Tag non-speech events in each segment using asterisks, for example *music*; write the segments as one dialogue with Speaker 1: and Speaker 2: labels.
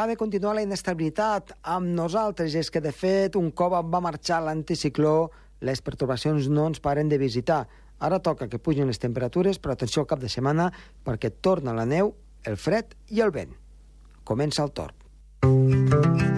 Speaker 1: ha de continuar la inestabilitat amb nosaltres. És que, de fet, un cop va marxar l'anticicló, les pertorbacions no ens paren de visitar. Ara toca que pugin les temperatures, però atenció al cap de setmana, perquè torna la neu, el fred i el vent. Comença el torn. Doncs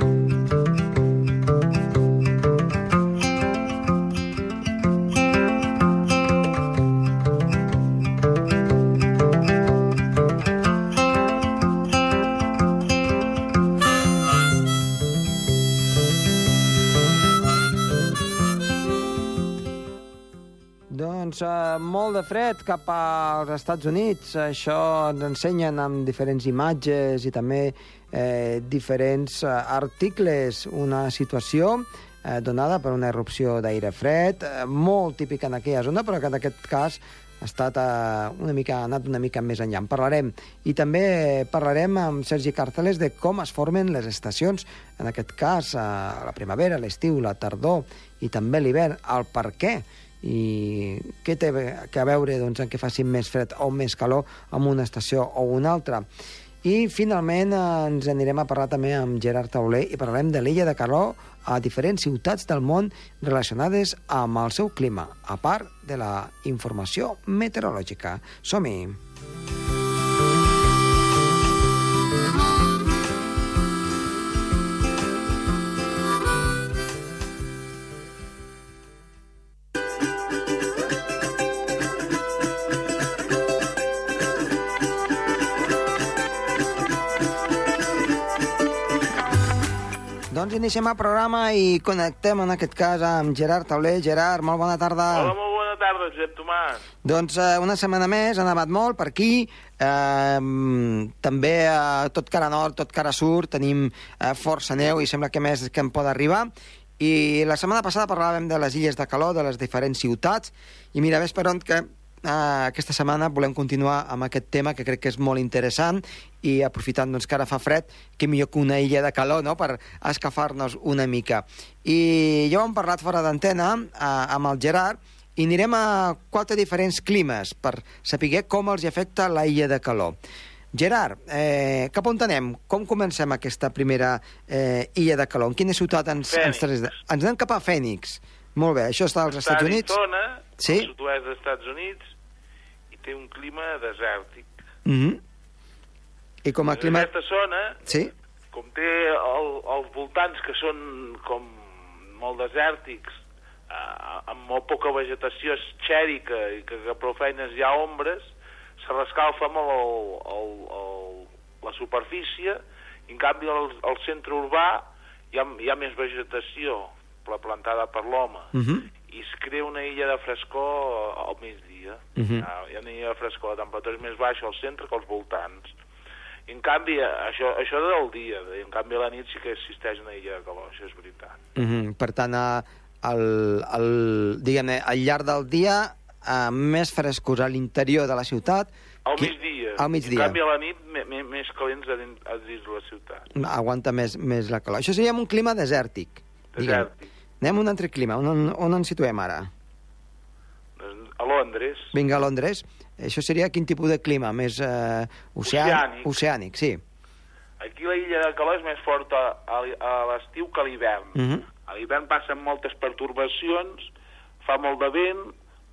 Speaker 1: de fred cap als Estats Units. Això ens ensenyen amb diferents imatges i també eh, diferents uh, articles. Una situació eh, donada per una erupció d'aire fred, eh, molt típica en aquella zona, però que en aquest cas ha estat eh, una mica, ha anat una mica més enllà. En parlarem. I també parlarem amb Sergi Carteles de com es formen les estacions, en aquest cas eh, la primavera, l'estiu, la tardor i també l'hivern, el per què i què té que veure doncs, en què faci més fred o més calor amb una estació o una altra. I finalment ens anirem a parlar també amb Gerard Tauler i parlarem de l'illa de Caló a diferents ciutats del món relacionades amb el seu clima, a part de la informació meteorològica. Som-hi! Doncs iniciem el programa i connectem en aquest cas amb Gerard Tauler. Gerard, molt bona tarda.
Speaker 2: Hola, molt bona tarda, Josep Tomàs.
Speaker 1: Doncs eh, una setmana més, ha nevat molt per aquí. Eh, també eh, tot cara nord, tot cara sur, tenim eh, força neu i sembla que més que en pot arribar. I la setmana passada parlàvem de les illes de calor, de les diferents ciutats, i mira, ves per on que Uh, aquesta setmana volem continuar amb aquest tema que crec que és molt interessant i aprofitant doncs, que ara fa fred, que millor que una illa de calor no? per escafar-nos una mica. I ja ho hem parlat fora d'antena uh, amb el Gerard i anirem a quatre diferents climes per saber com els afecta la illa de calor. Gerard, eh, cap on anem? Com comencem aquesta primera eh, illa de calor? En quina ciutat ens, ens traslladem? Ens anem cap a Fènix. Molt bé, això està als Estats Units?
Speaker 2: Arizona,
Speaker 1: Sí.
Speaker 2: al sud-oest dels Estats Units, té un clima desèrtic.
Speaker 1: Mm -hmm. I com a clima...
Speaker 2: Aquesta zona,
Speaker 1: Sí?
Speaker 2: com té el, els voltants que són com molt desèrtics, eh, amb molt poca vegetació xèrica i que, que prou feines hi ha ombres, se rescalfa molt el, el, el, la superfície, i en canvi al, al centre urbà hi ha, hi ha més vegetació pla- plantada per l'home
Speaker 1: Mm -hmm.
Speaker 2: I es crea una illa de frescor al migdia.
Speaker 1: Mhm.
Speaker 2: hi, ha, hi ha una illa de frescor, la temperatura és més baixa al centre que als voltants. I, en canvi, això, això del dia, en canvi a la nit sí que existeix una illa de calor, això és veritat.
Speaker 1: Mm -hmm. Per tant, eh, el, el, diguem-ne, al llarg del dia, eh, més frescos a l'interior de la ciutat,
Speaker 2: Al
Speaker 1: Qui-
Speaker 2: migdia.
Speaker 1: al migdia.
Speaker 2: En canvi a la nit me, me, més calents a dins, a dins de la ciutat.
Speaker 1: aguanta més, més la calor. Això seria un clima desèrtic. diguem. Anem a un altre clima. On, on, on ens situem ara?
Speaker 2: A Londres,
Speaker 1: Vinga, a Londres. Això seria quin tipus de clima? Més eh, oceà...
Speaker 2: Oceànic.
Speaker 1: oceànic, sí.
Speaker 2: aquí la illa de calor és més forta a, l'estiu que a l'hivern.
Speaker 1: Mm -hmm.
Speaker 2: A l'hivern passen moltes pertorbacions, fa molt de vent,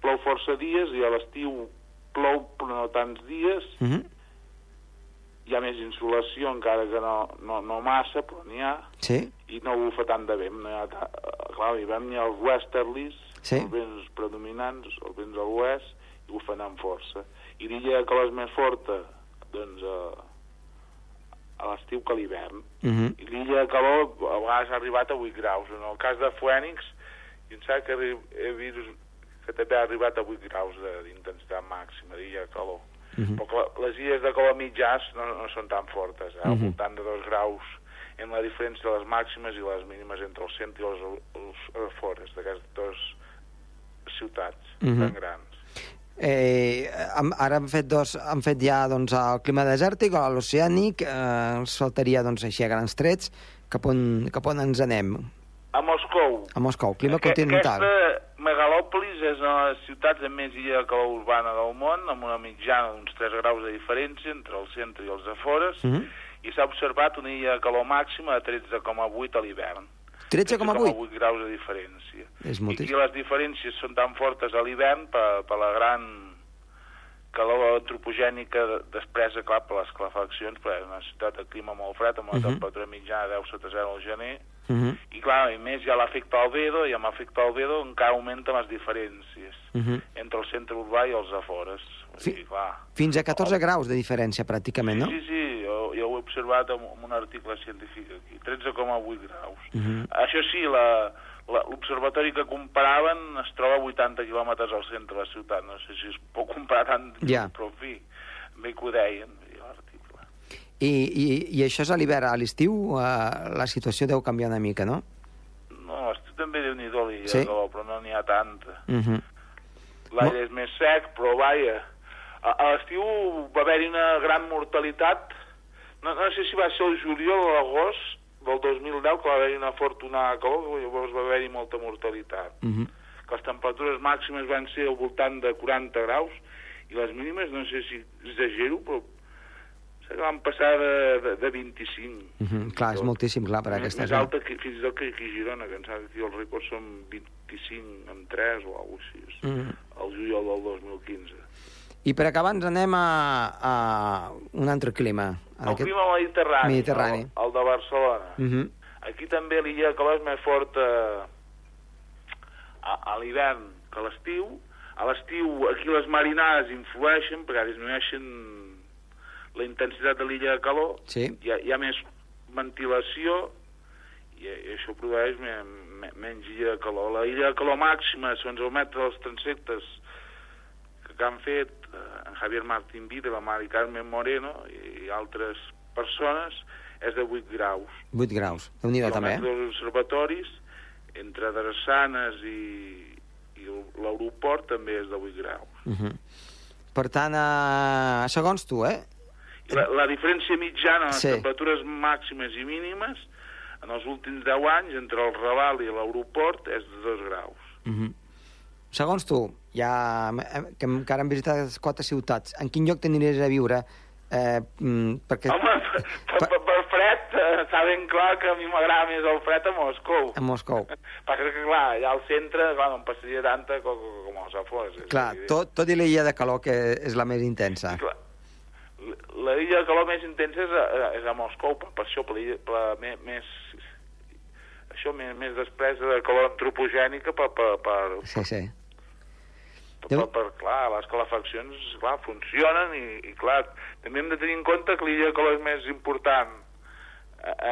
Speaker 2: plou força dies i a l'estiu plou no tants dies,
Speaker 1: Mm -hmm.
Speaker 2: Hi ha més insolació encara que no, no, no massa, però n'hi ha,
Speaker 1: Sí?
Speaker 2: i no bufa tant de vent. No hi ha ta... eh, Clar, a l'hivern hi ha els westerlies,
Speaker 1: Sí.
Speaker 2: els vents predominants, els vents de l'oest, i bufen amb força. I l'illa de calor és més forta, doncs, a, a l'estiu que a l'hivern.
Speaker 1: Mm -hmm.
Speaker 2: I l'illa de calor a vegades ha arribat a 8 graus. En el cas de Phoenix, jo em sap que he vist que també ha arribat a 8 graus de- d'intensitat màxima d'illa de calor.
Speaker 1: Mm -hmm.
Speaker 2: Però clar, les illes de calor mitjans no, no són tan fortes, eh? al
Speaker 1: Mhm.
Speaker 2: voltant de 2 graus en la diferència de les màximes i les mínimes entre el centre i els, els afores d'aquestes dues ciutats
Speaker 1: Mhm.
Speaker 2: tan grans.
Speaker 1: Eh, hem- ara han fet, dos, han fet ja doncs, el clima desèrtic o l'oceànic, eh, ens faltaria doncs, així a grans trets cap on, cap on ens anem.
Speaker 2: A Moscou,
Speaker 1: A Moscou, clima
Speaker 2: Aqu-
Speaker 1: continental.
Speaker 2: Aquesta megalòpolis és una de les ciutats amb més illa de calor urbana del món, amb una mitjana d'uns 3 graus de diferència entre el centre i els afores,
Speaker 1: Mhm.
Speaker 2: i s'ha observat una illa de calor màxima de 13,8 a l'hivern.
Speaker 1: 13,8?
Speaker 2: 13,8 graus de diferència.
Speaker 1: És
Speaker 2: I aquí les diferències són tan fortes a l'hivern per, per la gran calor antropogènica de- despresa, clar, per les calefaccions, perquè és una ciutat de clima molt fred, amb una
Speaker 1: Mhm.
Speaker 2: temperatura mitjana de 10 sota 0 al gener,
Speaker 1: Uh -huh.
Speaker 2: i clar, i més ha l'efecte albedo, i amb l'efecte albedo encara augmenten les diferències
Speaker 1: Uh -huh.
Speaker 2: entre el centre urbà i els afores.
Speaker 1: Fi-
Speaker 2: dir, clar.
Speaker 1: Fins a 14 graus de diferència, pràcticament, no?
Speaker 2: Sí, sí, jo, jo ho he observat en, en un article científic aquí, 13,8 graus.
Speaker 1: Mhm.
Speaker 2: Això sí, la- l'observatori que comparaven es troba a 80 quilòmetres al centre de la ciutat. No sé si es pot comparar tant,
Speaker 1: Ja.
Speaker 2: però en fi, bé que ho deien, l'article.
Speaker 1: I, i, I això és a l'hivern. A l'estiu eh, la situació deu canviar una mica, no?
Speaker 2: No, estic també déu nhi do
Speaker 1: Sí?
Speaker 2: però no n'hi ha tanta.
Speaker 1: Uh -huh.
Speaker 2: L'aire és més sec, però vaja, a, a l'estiu va haver-hi una gran mortalitat, no, no sé si va ser el juliol o l'agost del 2010, que va haver-hi una fortunada calor, llavors va haver-hi molta mortalitat.
Speaker 1: Uh -huh.
Speaker 2: Que les temperatures màximes van ser al voltant de 40 graus, i les mínimes, no sé si exagero, però que van passar de, de, de 25.
Speaker 1: Uh -huh. Clar, és moltíssim, clar, per aquesta
Speaker 2: més alta que, fins i tot que aquí a Girona, que em sembla que aquí els rècords són 25 amb 3 o alguna cosa així,
Speaker 1: Uh -huh.
Speaker 2: el juliol del 2015.
Speaker 1: I per acabar ens anem a, a un altre clima.
Speaker 2: El clima mediterrani,
Speaker 1: Mediterrani.
Speaker 2: El, el de Barcelona.
Speaker 1: Uh -huh.
Speaker 2: Aquí també l'illa de calor és més forta a, a l'hivern que a l'estiu. A l'estiu aquí les marinades influeixen perquè disminueixen la intensitat de l'illa de calor,
Speaker 1: Sí.
Speaker 2: hi ha, hi ha més ventilació i, i això produeix me, me, menys illa de calor. La illa de calor màxima, segons el mètode dels transectes que, que han fet eh, Javier Martín Vide, la Mari Carmen Moreno i, altres persones, és de 8 graus.
Speaker 1: 8 graus. déu nhi també. eh?
Speaker 2: dels observatoris, entre Drassanes i, i l'aeroport, també és de 8 graus.
Speaker 1: Uh -huh. Per tant, eh, segons tu, eh?
Speaker 2: La, la diferència mitjana en les
Speaker 1: Sí.
Speaker 2: temperatures màximes i mínimes en els últims 10 anys entre el Raval i l'aeroport és de 2 graus.
Speaker 1: Uh -huh. Segons tu, ja que encara hem visitat les quatre ciutats, en quin lloc t'aniries a viure? Eh, mm, perquè
Speaker 2: Home, per, per, per, fred, eh, està ben clar que a mi m'agrada més el fred a Moscou.
Speaker 1: a Moscou. *laughs*
Speaker 2: Passa que, clar, allà al centre, clar, no em passaria tanta com, com als afores. és
Speaker 1: Clar, tot, tot i l'illa de calor, que és la més intensa.
Speaker 2: Clar, la illa de calor més intensa és a, és a Moscou, per, per això, per, per la, més, més, això, més, més despresa de calor antropogènica per, per, per,
Speaker 1: Sí, sí.
Speaker 2: Per,
Speaker 1: Déu-
Speaker 2: per, per, clar, les calefaccions, clar, funcionen i, i, clar, també hem de tenir en compte que l'illa calor és més important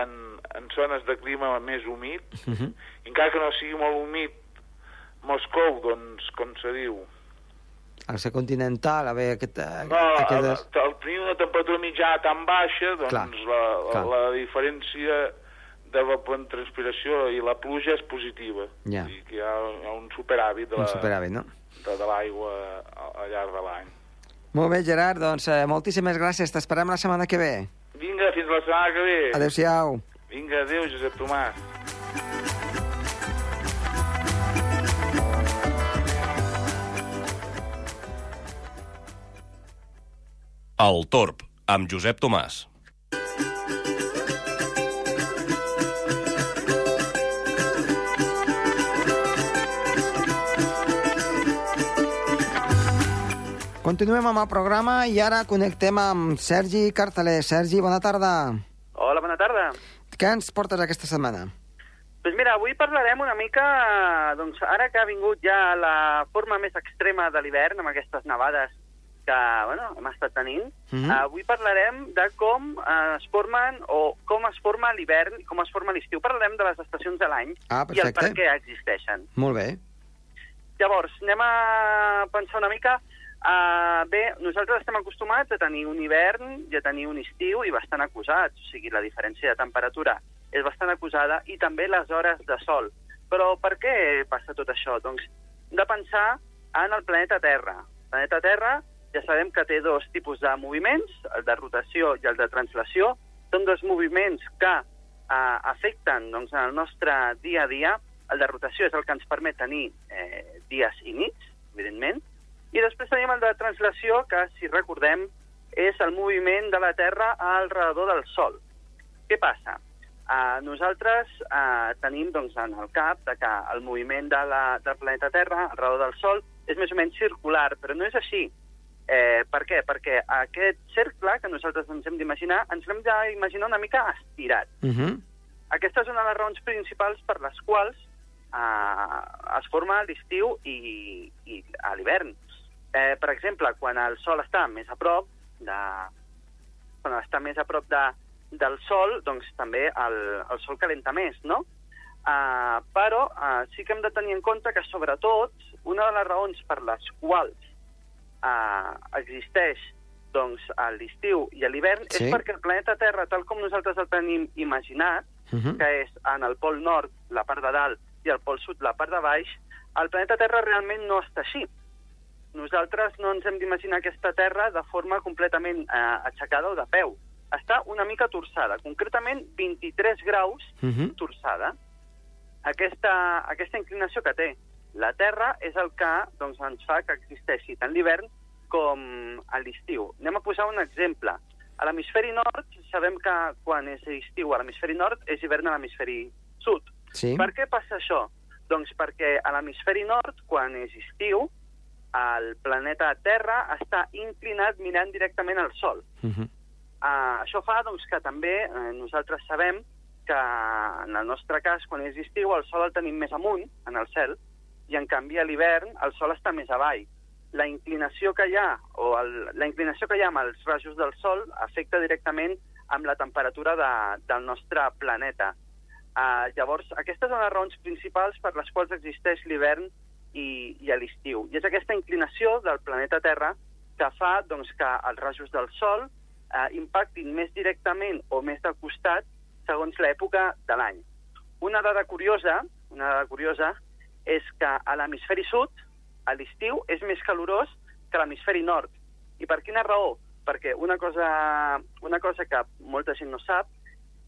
Speaker 2: en, en zones de clima més humit,
Speaker 1: Uh -huh.
Speaker 2: encara que no sigui molt humit Moscou, doncs, com se diu,
Speaker 1: Al ser continental, a veure, aquest,
Speaker 2: No,
Speaker 1: aquestes...
Speaker 2: al, al tenir una temperatura mitjana tan baixa, doncs
Speaker 1: Clar,
Speaker 2: la, la,
Speaker 1: clar.
Speaker 2: la diferència de transpiració i la pluja és positiva.
Speaker 1: Ja.
Speaker 2: Que hi ha, hi ha un superàvit de
Speaker 1: Un
Speaker 2: la-
Speaker 1: superàvit, no?
Speaker 2: De, de l'aigua al, al llarg de l'any.
Speaker 1: Molt bé, Gerard, doncs eh, moltíssimes gràcies. T'esperem la setmana que ve.
Speaker 2: Vinga, fins la setmana que ve.
Speaker 1: Adéu-siau.
Speaker 2: Vinga, adéu, Josep Tomàs.
Speaker 3: El Torb, amb Josep Tomàs.
Speaker 1: Continuem amb el programa i ara connectem amb Sergi Cartaler. Sergi, bona tarda.
Speaker 4: Hola, bona tarda.
Speaker 1: Què ens portes aquesta setmana?
Speaker 4: Doncs mira, avui parlarem una mica, doncs ara que ha vingut ja la forma més extrema de l'hivern, amb aquestes nevades que bueno, hem estat tenint,
Speaker 1: Mhm.
Speaker 4: avui parlarem de com eh, es formen o com es forma l'hivern i com es forma l'estiu. Parlarem de les estacions de l'any
Speaker 1: Ah,
Speaker 4: i el per què existeixen.
Speaker 1: Molt bé.
Speaker 4: Llavors, anem a pensar una mica... Uh, bé, nosaltres estem acostumats a tenir un hivern i a tenir un estiu i bastant acusats, o sigui, la diferència de temperatura és bastant acusada i també les hores de sol. Però per què passa tot això? Doncs de pensar en el planeta Terra. El planeta Terra ja sabem que té dos tipus de moviments, el de rotació i el de translació. Són dos moviments que eh, afecten doncs, el nostre dia a dia. El de rotació és el que ens permet tenir eh, dies i nits, evidentment, i després tenim el de translació, que, si recordem, és el moviment de la Terra al redador del Sol. Què passa? Uh, nosaltres uh, tenim doncs, en el cap de que el moviment de la, del planeta Terra al redor del Sol és més o menys circular, però no és així. Eh, per què? Perquè aquest cercle que nosaltres ens hem d'imaginar, ens l'hem d'imaginar una mica estirat.
Speaker 1: Uh -huh.
Speaker 4: Aquesta és una de les raons principals per les quals eh, es forma a l'estiu i, i a l'hivern. Eh, per exemple, quan el Sol està més a prop de... quan està més a prop de, del Sol, doncs també el, el Sol calenta més, no? Uh, però uh, sí que hem de tenir en compte que, sobretot, una de les raons per les quals uh, existeix doncs, a l'estiu i a l'hivern
Speaker 1: Sí.
Speaker 4: és perquè el planeta Terra, tal com nosaltres el tenim imaginat,
Speaker 1: Uh -huh.
Speaker 4: que és en el pol nord, la part de dalt, i el pol sud, la part de baix, el planeta Terra realment no està així. Nosaltres no ens hem d'imaginar aquesta Terra de forma completament eh, aixecada o de peu. Està una mica torçada, concretament 23 graus
Speaker 1: Uh -huh.
Speaker 4: torçada. Aquesta, aquesta inclinació que té la Terra és el que doncs, ens fa que existeixi tant l'hivern com a l'estiu. Anem a posar un exemple. A l'hemisferi nord sabem que quan és estiu a l'hemisferi nord és hivern a l'hemisferi sud.
Speaker 1: Sí.
Speaker 4: Per què passa això? Doncs perquè a l'hemisferi nord, quan és estiu, el planeta Terra està inclinat mirant directament al Sol.
Speaker 1: Uh -huh.
Speaker 4: Uh, això fa doncs, que també eh, nosaltres sabem que en el nostre cas, quan és estiu, el sol el tenim més amunt, en el cel, i en canvi a l'hivern el sol està més avall. La inclinació que hi ha, o el, la inclinació que hi ha amb els rajos del sol afecta directament amb la temperatura de, del nostre planeta. Uh, llavors, aquestes són les raons principals per les quals existeix l'hivern i, i a l'estiu. I és aquesta inclinació del planeta Terra que fa doncs, que els rajos del sol eh, impactin més directament o més de costat segons l'època de l'any. Una dada curiosa, una dada curiosa és que a l'hemisferi sud, a l'estiu, és més calorós que l'hemisferi nord. I per quina raó? Perquè una cosa, una cosa que molta gent no sap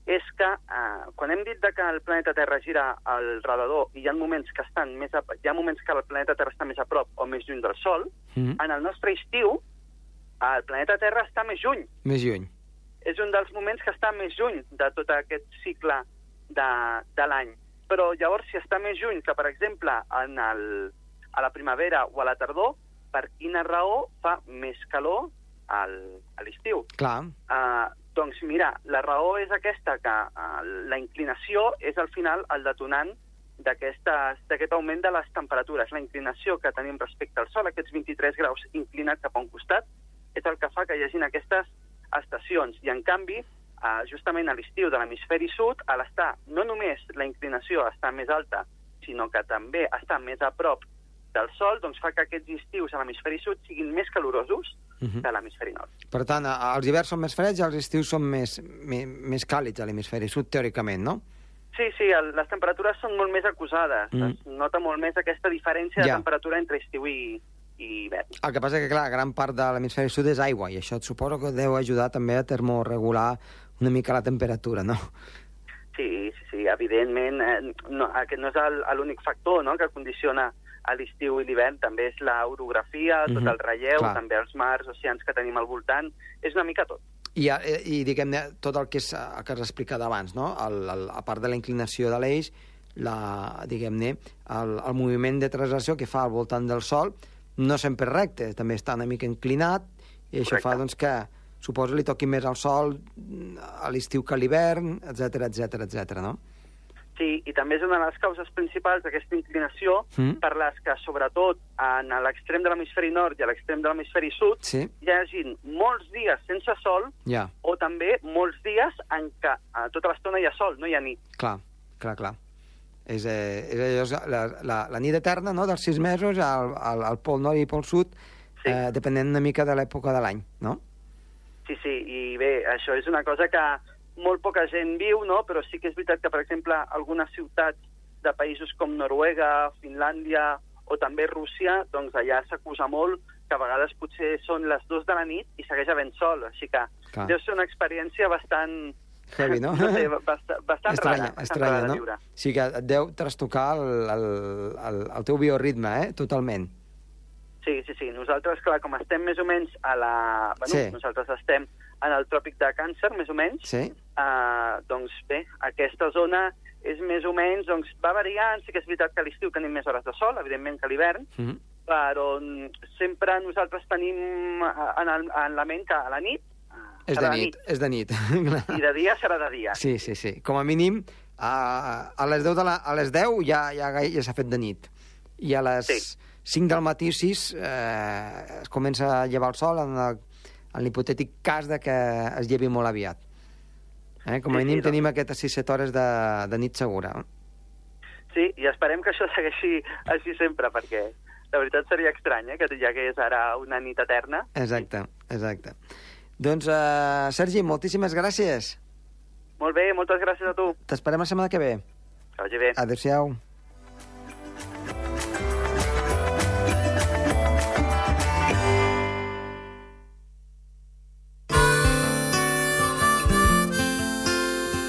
Speaker 4: és que eh, quan hem dit de que el planeta Terra gira al redador i hi ha moments que estan més a, hi ha moments que el planeta Terra està més a prop o més lluny del Sol,
Speaker 1: Uh -huh.
Speaker 4: en el nostre estiu el planeta Terra està més lluny.
Speaker 1: Més lluny.
Speaker 4: És un dels moments que està més lluny de tot aquest cicle de, de l'any. Però llavors, si està més lluny que, per exemple, en el, a la primavera o a la tardor, per quina raó fa més calor al, a l'estiu?
Speaker 1: Clar.
Speaker 4: Uh, doncs mira, la raó és aquesta, que uh, la inclinació és al final el detonant d'aquest augment de les temperatures. La inclinació que tenim respecte al Sol, aquests 23 graus inclinats cap a un costat, és el que fa que hi hagin aquestes estacions. I, en canvi, uh, justament a l'estiu de l'hemisferi sud, a l'estar no només la inclinació està més alta, sinó que també està més a prop del Sol, doncs fa que aquests estius a l'hemisferi sud siguin més calorosos
Speaker 1: Uh -huh.
Speaker 4: que a l'hemisferi nord.
Speaker 1: Per tant, els hiverns són més freds i els estius són més, més, més càlids a l'hemisferi sud, teòricament, no?
Speaker 4: Sí, sí, el, les temperatures són molt més acusades.
Speaker 1: Mm.
Speaker 4: Es nota molt més aquesta diferència
Speaker 1: Ja.
Speaker 4: de temperatura entre estiu i, i hivern.
Speaker 1: El que passa és que, clar, gran part de l'hemisferi sud és aigua, i això et suposo que deu ajudar també a termorregular una mica la temperatura, no?
Speaker 4: Sí, sí, sí, evidentment, eh, no, aquest no és l'únic factor no, que condiciona a l'estiu i l'hivern, també és l'orografia, tot
Speaker 1: Mhm,
Speaker 4: el relleu,
Speaker 1: clar.
Speaker 4: també els mars, oceans que tenim al voltant, és una mica tot.
Speaker 1: I, eh, i diguem-ne, tot el que, és, el que has explicat abans, no? El, el, a part de la inclinació de l'eix, la, diguem-ne, el, el moviment de translació que fa al voltant del Sol no sempre recte, també està una mica inclinat, i això
Speaker 4: Correcte.
Speaker 1: fa doncs, que suposo li toqui més al Sol mm, a l'estiu que a l'hivern, etc etc etc. no?
Speaker 4: Sí, i també és una de les causes principals d'aquesta inclinació
Speaker 1: Mm.
Speaker 4: per les que, sobretot, en l'extrem de l'hemisferi nord i a l'extrem de l'hemisferi sud,
Speaker 1: Sí,
Speaker 4: hi hagi molts dies sense sol
Speaker 1: ja,
Speaker 4: o també molts dies en què a tota l'estona hi ha sol, no hi ha nit.
Speaker 1: clar, clar, clar. És, eh, és allò, és la, la, la nit eterna, no?, dels sis mesos al, al, al pol nord i pol sud,
Speaker 4: Sí.
Speaker 1: eh, depenent una mica de l'època de l'any, no?
Speaker 4: Sí, sí, i bé, això és una cosa que molt poca gent viu, no? però sí que és veritat que, per exemple, algunes ciutats de països com Noruega, Finlàndia o també Rússia, doncs allà s'acusa molt que a vegades potser són les dues de la nit i segueix havent sol, així que
Speaker 1: Clar.
Speaker 4: deu ser una experiència bastant...
Speaker 1: Heavy, no? *laughs*
Speaker 4: no sé, bastant, bastant
Speaker 1: estranya,
Speaker 4: rara, bastant
Speaker 1: estranya,
Speaker 4: rara
Speaker 1: no?
Speaker 4: viure.
Speaker 1: Sí que et deu trastocar el, el, el, el teu bioritme, eh? Totalment.
Speaker 4: Sí, sí, sí. Nosaltres, clar, com estem més o menys a la... Bueno,
Speaker 1: Sí.
Speaker 4: nosaltres estem en el tròpic de Càncer, més o menys.
Speaker 1: Sí.
Speaker 4: Uh, doncs bé, aquesta zona és més o menys, doncs va variant, sí que és veritat que a l'estiu tenim més hores de sol, evidentment que a l'hivern,
Speaker 1: Mm -hmm.
Speaker 4: però sempre nosaltres tenim eh, en, el, en la ment que a la nit eh,
Speaker 1: És de nit, és de nit. *laughs*
Speaker 4: i de dia serà de dia.
Speaker 1: Sí, sí, sí. Com a mínim, a, a les 10, de la, a les 10 ja, ja, ja s'ha fet de nit. I a les
Speaker 4: Sí.
Speaker 1: 5 del matí, 6, eh, es comença a llevar el sol en el- en l'hipotètic cas de que es llevi molt aviat. Eh? Com a
Speaker 4: Sí, sí,
Speaker 1: mínim
Speaker 4: doncs.
Speaker 1: tenim aquestes 6-7 hores de, de nit segura.
Speaker 4: Sí, i esperem que això segueixi així sempre, perquè la veritat seria estrany, eh, que ja que és ara una nit eterna.
Speaker 1: Exacte, exacte. Doncs, uh, Sergi, moltíssimes gràcies.
Speaker 4: Molt bé, moltes gràcies a tu.
Speaker 1: T'esperem la setmana que ve.
Speaker 4: Que vagi bé.
Speaker 1: Adéu-siau.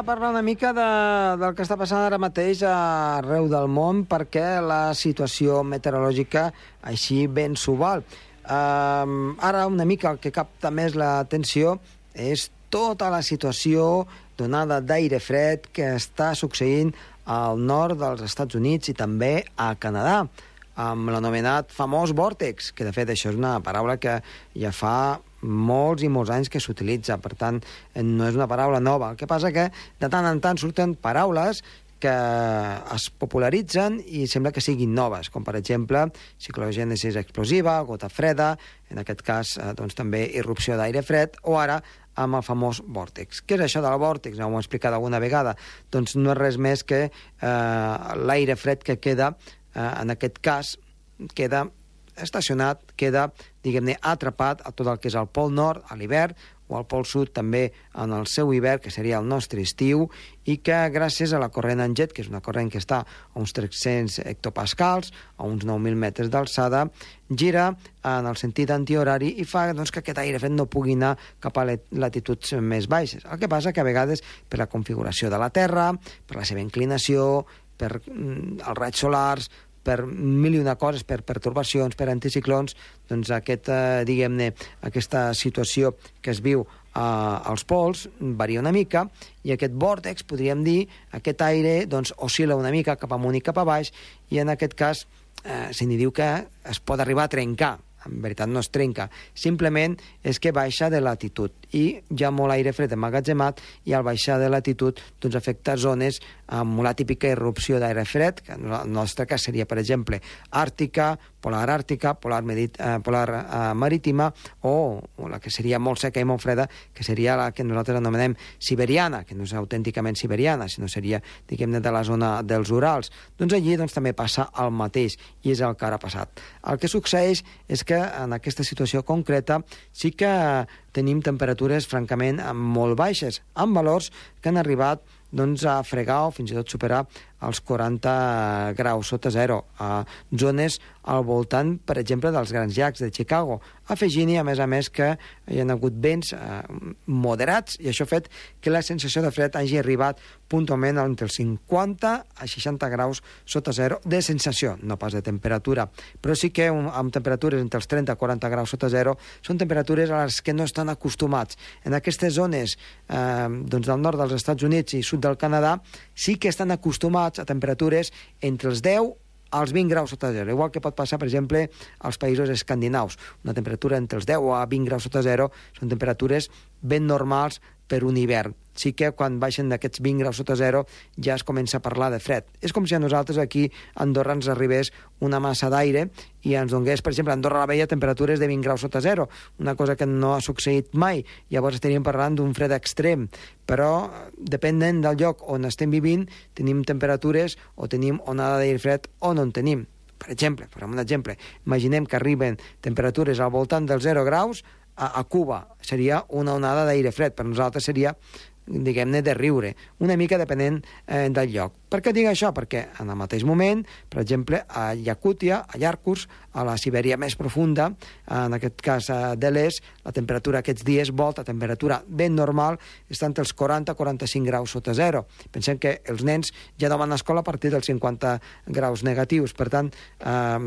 Speaker 1: A parlar una mica de, del que està passant ara mateix arreu del món perquè la situació meteorològica així ben s'ho val. Um, ara una mica el que capta més l'atenció és tota la situació donada d'aire fred que està succeint al nord dels Estats Units i també a Canadà amb l'anomenat famós vòrtex, que de fet això és una paraula que ja fa molts i molts anys que s'utilitza, per tant, no és una paraula nova. El que passa que de tant en tant surten paraules que es popularitzen i sembla que siguin noves, com per exemple ciclogènesis explosiva, gota freda, en aquest cas eh, doncs, també irrupció d'aire fred, o ara amb el famós vòrtex. Què és això del vòrtex? Ja ho hem explicat alguna vegada. Doncs no és res més que eh, l'aire fred que queda, eh, en aquest cas, queda estacionat, queda, diguem-ne, atrapat a tot el que és el Pol Nord, a l'hivern, o al Pol Sud també en el seu hivern, que seria el nostre estiu, i que gràcies a la corrent en jet, que és una corrent que està a uns 300 hectopascals, a uns 9.000 metres d'alçada, gira en el sentit antihorari i fa doncs, que aquest aire fred no pugui anar cap a latituds més baixes. El que passa que a vegades per la configuració de la Terra, per la seva inclinació, per mm, els raigs solars, per mil i una coses, per pertorbacions, per anticiclons, doncs aquest, eh, diguem-ne, aquesta situació que es viu eh, als pols varia una mica i aquest vòrtex, podríem dir, aquest aire doncs, oscil·la una mica cap amunt i cap a baix i en aquest cas eh, se n'hi diu que es pot arribar a trencar en veritat no es trenca, simplement és que baixa de latitud i hi ha molt aire fred emmagatzemat i al baixar de latitud doncs, afecta zones amb la típica irrupció d'aire fred, que en el nostre cas seria, per exemple, àrtica, polar àrtica, polar, medit, eh, polar eh, marítima o, o la que seria molt seca i molt freda, que seria la que nosaltres anomenem siberiana, que no és autènticament siberiana, sinó seria, diguem-ne, de la zona dels Urals. Doncs allí doncs, també passa el mateix, i és el que ara ha passat. El que succeeix és que en aquesta situació concreta sí que tenim temperatures francament molt baixes, amb valors que han arribat doncs, a fregar o fins i tot superar els 40 graus sota zero a zones al voltant, per exemple, dels grans llacs de Chicago, afegint-hi, a més a més, que hi ha hagut vents eh, moderats i això ha fet que la sensació de fred hagi arribat puntualment entre els 50 a 60 graus sota zero de sensació, no pas de temperatura. Però sí que un, amb temperatures entre els 30 i 40 graus sota zero són temperatures a les que no estan acostumats. En aquestes zones eh, doncs del nord dels Estats Units i sud del Canadà sí que estan acostumats a temperatures entre els 10 als 20 graus sota zero, igual que pot passar, per exemple, als països escandinaus. Una temperatura entre els 10 a 20 graus sota zero són temperatures ben normals per un hivern. Sí que quan baixen d'aquests 20 graus sota zero ja es comença a parlar de fred. És com si a nosaltres aquí a Andorra ens arribés una massa d'aire i ens donés, per exemple, a Andorra la Vella temperatures de 20 graus sota zero, una cosa que no ha succeït mai. Llavors estaríem parlant d'un fred extrem, però depenent del lloc on estem vivint, tenim temperatures o tenim onada d'aire fred o no en tenim. per exemple, per un exemple, imaginem que arriben temperatures al voltant dels 0 graus, a, a Cuba seria una onada d'aire fred, per nosaltres seria diguem-ne, de riure, una mica depenent eh, del lloc. Per què dic això? Perquè en el mateix moment, per exemple, a Yakutia, a Yarkus, a la Sibèria més profunda, en aquest cas eh, de l'est, la temperatura aquests dies volta, temperatura ben normal, està entre els 40-45 graus sota zero. Pensem que els nens ja no van a escola a partir dels 50 graus negatius, per tant, eh,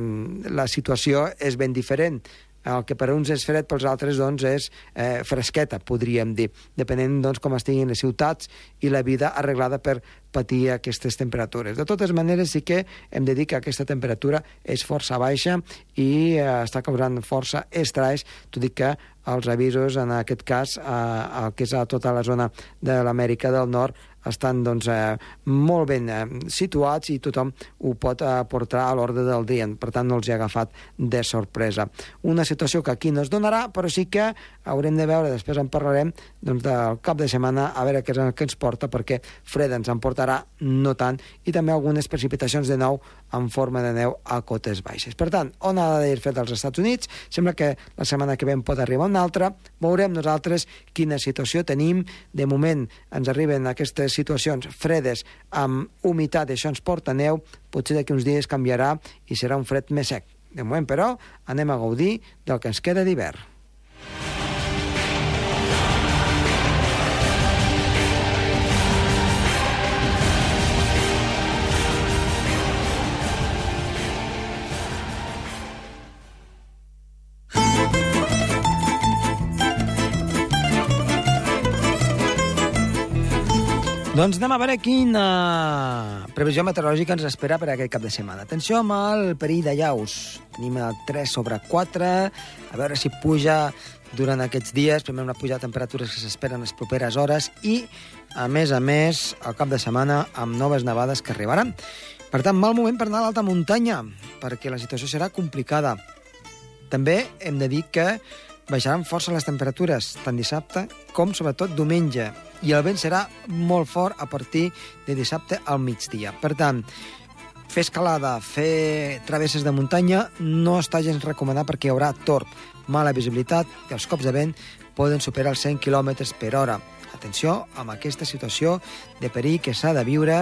Speaker 1: la situació és ben diferent el que per uns és fred, pels altres doncs, és eh, fresqueta, podríem dir, depenent doncs, com estiguin les ciutats i la vida arreglada per patir aquestes temperatures. De totes maneres, sí que hem de dir que aquesta temperatura és força baixa i eh, està causant força estrès, tot i que els avisos, en aquest cas, eh, el que és a tota la zona de l'Amèrica del Nord, estan doncs, eh, molt ben eh, situats i tothom ho pot eh, portar a l'ordre del dia. Per tant, no els ha agafat de sorpresa. Una situació que aquí no es donarà, però sí que haurem de veure, després en parlarem, doncs, del cap de setmana, a veure què és el que ens porta, perquè fred ens en portarà no tant, i també algunes precipitacions de nou en forma de neu a cotes baixes. Per tant, onada d'aire fred als Estats Units, sembla que la setmana que ve pot arribar una altra, veurem nosaltres quina situació tenim. De moment ens arriben aquestes situacions fredes amb humitat, això ens porta neu, potser d'aquí uns dies canviarà i serà un fred més sec. De moment, però, anem a gaudir del que ens queda d'hivern. Doncs anem a veure quina previsió meteorològica ens espera per aquest cap de setmana. Atenció amb el perill de llaus. Tenim el 3 sobre 4, a veure si puja durant aquests dies. Primer una pujada de temperatures que s'esperen les properes hores i, a més a més, al cap de setmana amb noves nevades que arribaran. Per tant, mal moment per anar a l'alta muntanya, perquè la situació serà complicada. També hem de dir que baixaran força les temperatures, tant dissabte com, sobretot, diumenge. I el vent serà molt fort a partir de dissabte al migdia. Per tant, fer escalada, fer travesses de muntanya no està gens recomanat perquè hi haurà torb, mala visibilitat i els cops de vent poden superar els 100 km per hora. Atenció amb aquesta situació de perill que s'ha de viure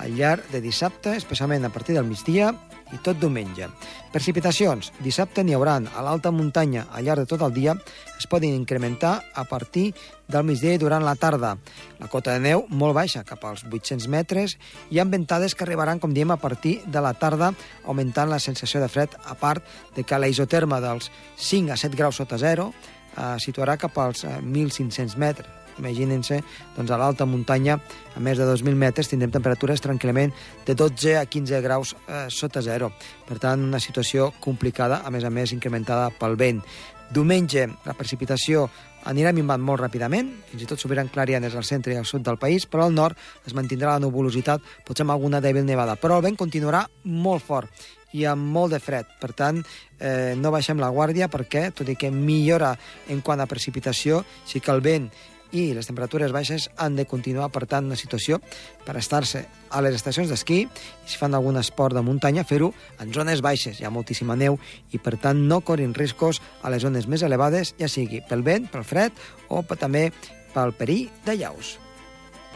Speaker 1: al llarg de dissabte, especialment a partir del migdia i tot diumenge. Precipitacions. Dissabte n'hi hauran a l'alta muntanya al llarg de tot el dia. Es poden incrementar a partir del migdia i durant la tarda. La cota de neu molt baixa, cap als 800 metres, i amb ventades que arribaran, com diem, a partir de la tarda, augmentant la sensació de fred, a part de que la isoterma dels 5 a 7 graus sota zero eh, situarà cap als eh, 1.500 metres. Imaginen-se, doncs a l'alta muntanya, a més de 2.000 metres, tindrem temperatures tranquil·lament de 12 a 15 graus eh, sota zero. Per tant, una situació complicada, a més a més incrementada pel vent. Diumenge, la precipitació anirà minvant molt ràpidament, fins i tot s'obriran clarianes al centre i al sud del país, però al nord es mantindrà la nuvolositat, potser amb alguna dèbil nevada, però el vent continuarà molt fort i amb molt de fred. Per tant, eh, no baixem la guàrdia perquè, tot i que millora en quant a precipitació, sí que el vent i les temperatures baixes han de continuar, per tant, una situació per estar-se a les estacions d'esquí i si fan algun esport de muntanya, fer-ho en zones baixes. Hi ha moltíssima neu i, per tant, no corrin riscos a les zones més elevades, ja sigui pel vent, pel fred o també pel perill de llaus.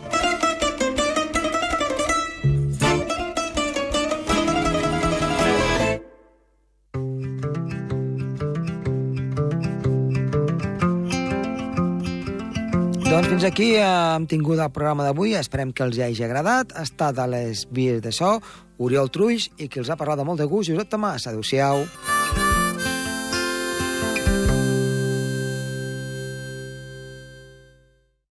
Speaker 1: Doncs fins aquí hem tingut el programa d'avui. Esperem que els hagi agradat. Ha estat a les vies de so Oriol Truix i que els ha parlat de molt de gust Josep Tomàs. Adéu-siau.